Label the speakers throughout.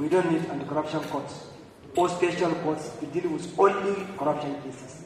Speaker 1: We don't need anti-corruption courts or special courts to deal with only corruption cases.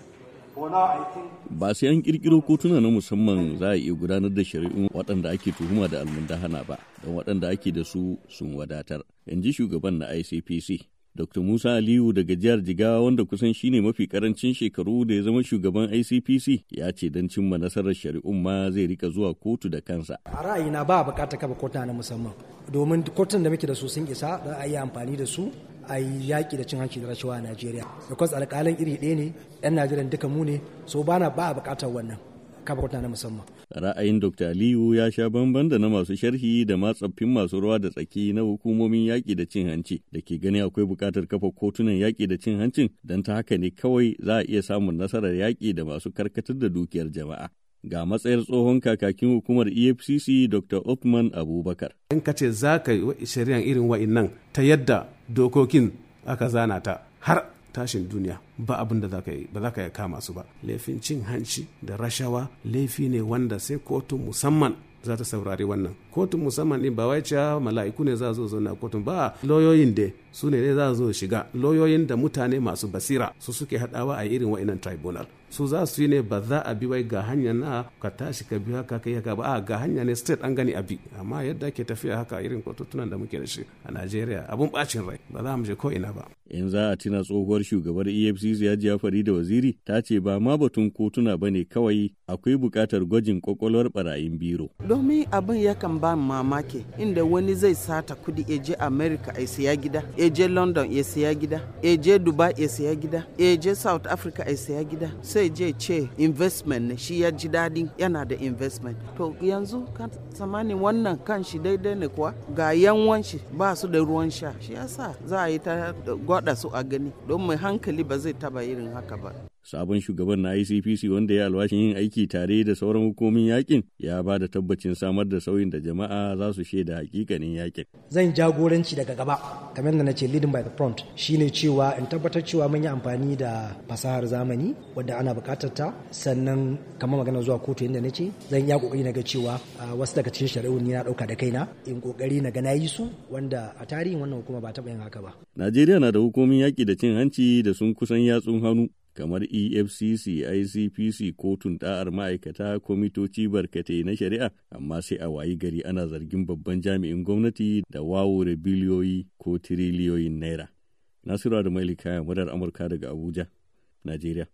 Speaker 2: Ba sai an kirkiro kotuna na musamman za a iya gudanar da shari'un waɗanda ake tuhuma da almundahana ba, don waɗanda ake da su sun wadatar. In ji shugaban na ICPC. Dr. Musa Aliyu daga jihar Jigawa wanda kusan shine mafi ƙarancin shekaru da ya zama shugaban ICPC ya ce don cimma nasarar shari'un ma zai riƙa zuwa kotu da kansa.
Speaker 3: A ra'ayina ba buƙatar kafa kotuna na musamman domin kotun da muke da su sun isa za a yi amfani da su a yi yaƙi da cin hanci da rashawa a Najeriya. Because alƙalan iri ɗaya ne, 'yan Najeriya duka mu ne, so ba na ba a buƙatar wannan kafa kotuna na musamman.
Speaker 2: Ra'ayin Dr. Aliyu ya sha bamban da na masu sharhi da ma tsaffin masu ruwa da tsaki na hukumomin yaƙi da cin hanci da ke gani akwai buƙatar kafa kotunan yaƙi da cin hancin don ta haka ne kawai za a iya samun nasarar yaƙi da masu karkatar da dukiyar jama'a. ga matsayar tsohon kakakin hukumar efcc dr othman abubakar
Speaker 4: in ka ce za ka yi shari'an irin wa'innan ta yadda dokokin aka zana ta har tashin duniya ba abin da ka ba za ka kama su ba. Laifin cin hanci da rashawa laifi ne wanda sai kotun musamman za ta saurari wannan. Kotun musamman din ba wai cewa mala'iku ne za zo zauna kotun ba lauyoyin da su ne za zo shiga. Lauyoyin da mutane masu basira su suke hadawa a irin wa'inan tribunal. Su za su yi ne ba za a bi wai ga hanya na ka tashi ka bi haka kai haka ba. A ga hanya ne state an gani a bi. Amma yadda ke tafiya haka irin kotutunan da muke da shi a Najeriya abun bacin rai. Ba za mu je ko ina ba.
Speaker 2: In za a tuna tsohuwar shugabar EFCC ya ji fari da waziri ta ce ba ma batun kotuna ba ne kawai akwai buƙatar gwajin kwakwalwar barayin biro.
Speaker 5: Domin abin yakan ba mamaki inda wani zai sata kuɗi ya je America ya siya gida ya je London ya siya gida ya je Dubai ya siya gida ya je South Africa ya siya gida. Sai je ce investment ne shi ya ji daɗi yana da investment. To yanzu kan wannan kan shi daidai ne kuwa? Ga yanwan shi ba su da ruwan sha. Shi yasa za a yi ta gwada su a gani. Don mai hankali ba zai taba irin haka ba.
Speaker 2: Sabon shugaban na ICPC wanda ya alwashin yin aiki tare da sauran hukumomin yaƙin ya ba da tabbacin samar da sauyin da jama'a za su shaida hakikanin yaƙin.
Speaker 3: Zan jagoranci daga gaba kamar da na ce leading by the front. Shine cewa in tabbatar cewa mun yi amfani da fasahar zamani wadda ana buƙatar ta. Sannan kamar magana zuwa kotu yadda na ce zan yi ƙoƙari na ga cewa wasu daga cikin shari'u ni na ɗauka da kaina. In ƙoƙari na ga na yi su wanda a tarihin wannan hukuma ba taɓa yin haka ba.
Speaker 2: Najeriya na da hukumomin yaki da cin hanci da sun kusan yatsun hannu kamar efcc icpc kotun da'ar ma'aikata kwamitoci barkatai na shari'a. Amma sai a wayi gari ana zargin babban jami'in gwamnati da wawure biliyoyi ko tiriliyoyin naira. Nasiru da maili murar amurka daga abuja najeriya.